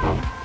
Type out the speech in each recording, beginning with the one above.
Bye.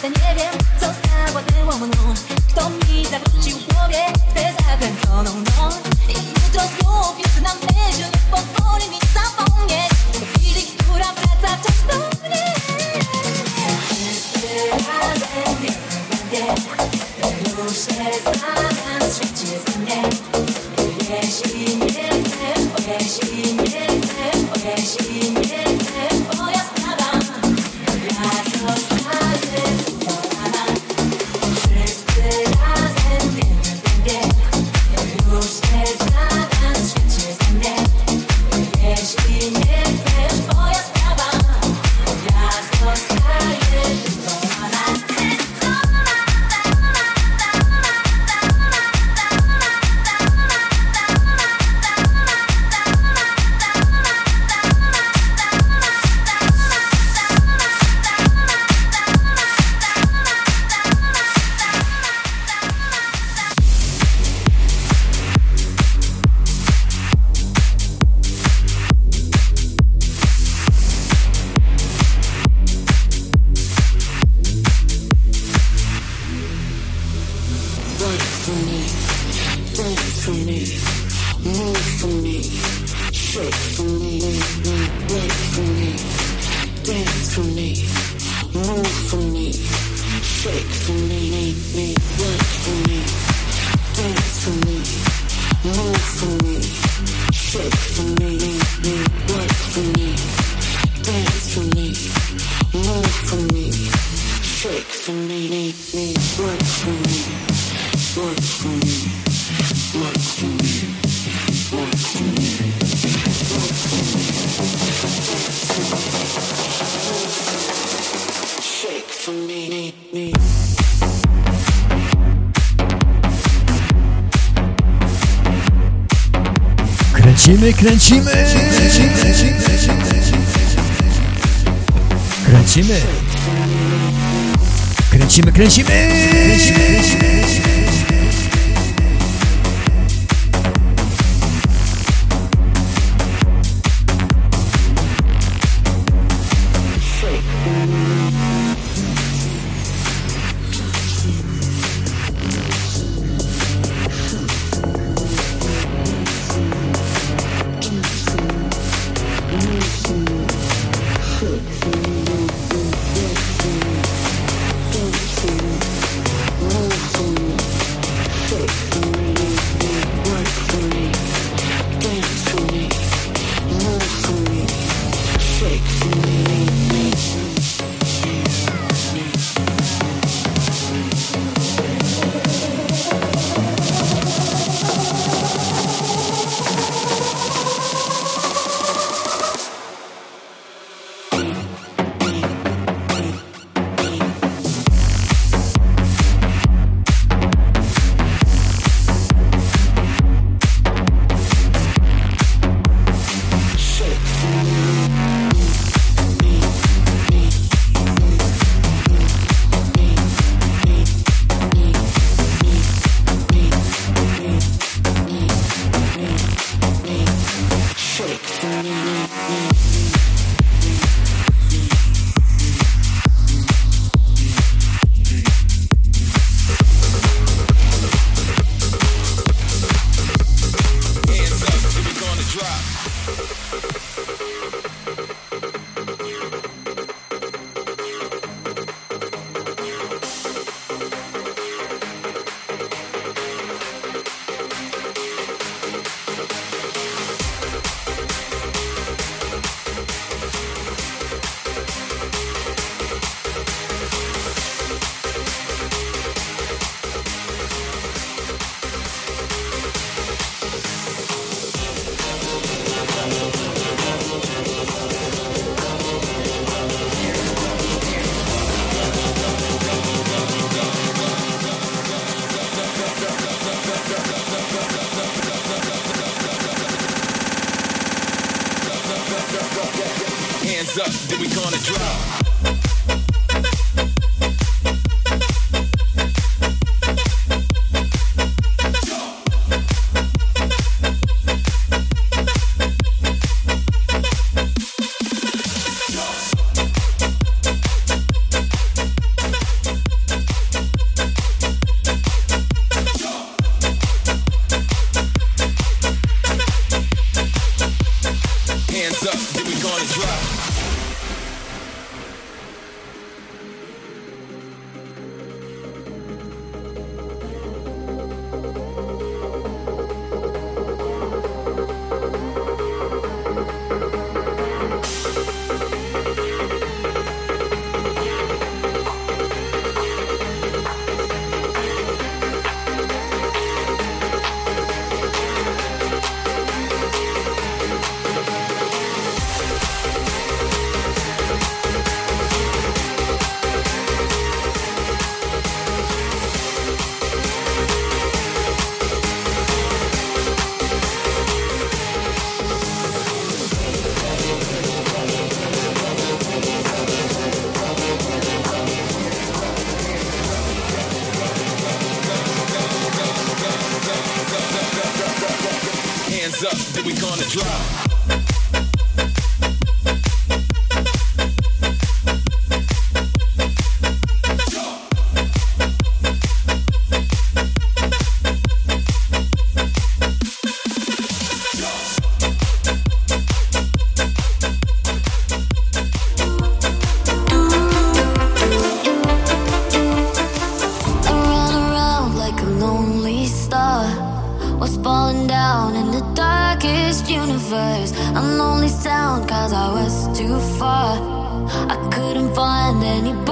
在你耳边。for me, me, work for me, work for me, work for me, work for me, work for me, shake for me, me, me. Kręcimy, kręcimy! Kręcimy! kręcimy. kręcimy. kręcimy, kręcimy, kręcimy. kręcimy. Thank you. anybody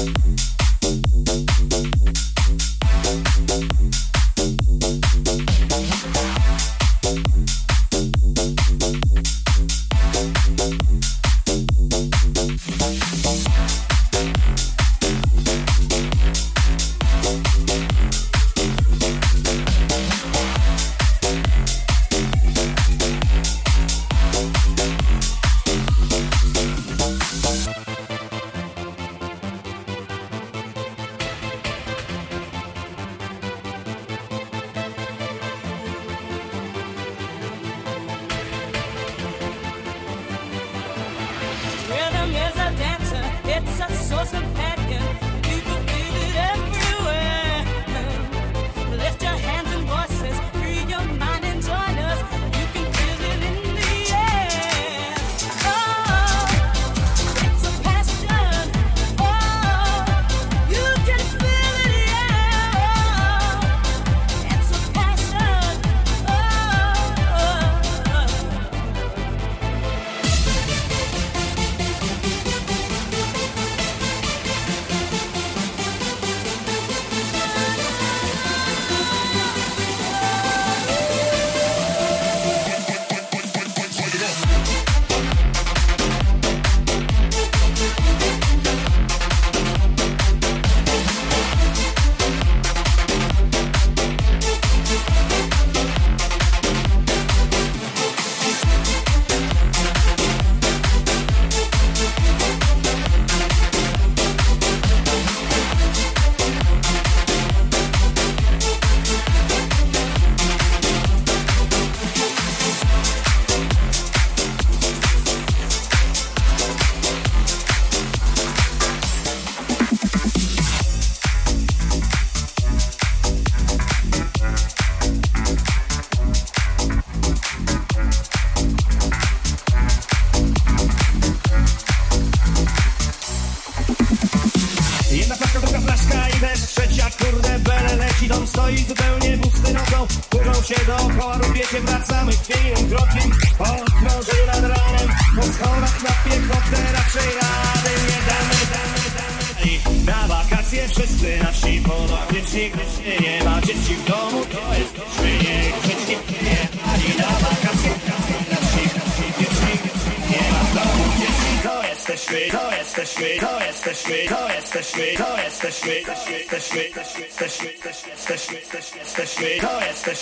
Rhythm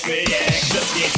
Śmieje, grzecznie.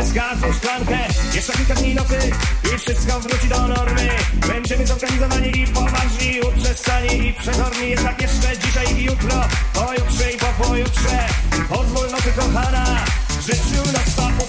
bez gazu szklankę Jeszcze kilka dni nocy i wszystko wróci do normy. Będziemy zorganizowani i poważni, uprzestani i przezorni. Jednak jeszcze dzisiaj i jutro, pojutrze i po pojutrze Pozwól nocy kochana, nas papu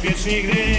pies nigdy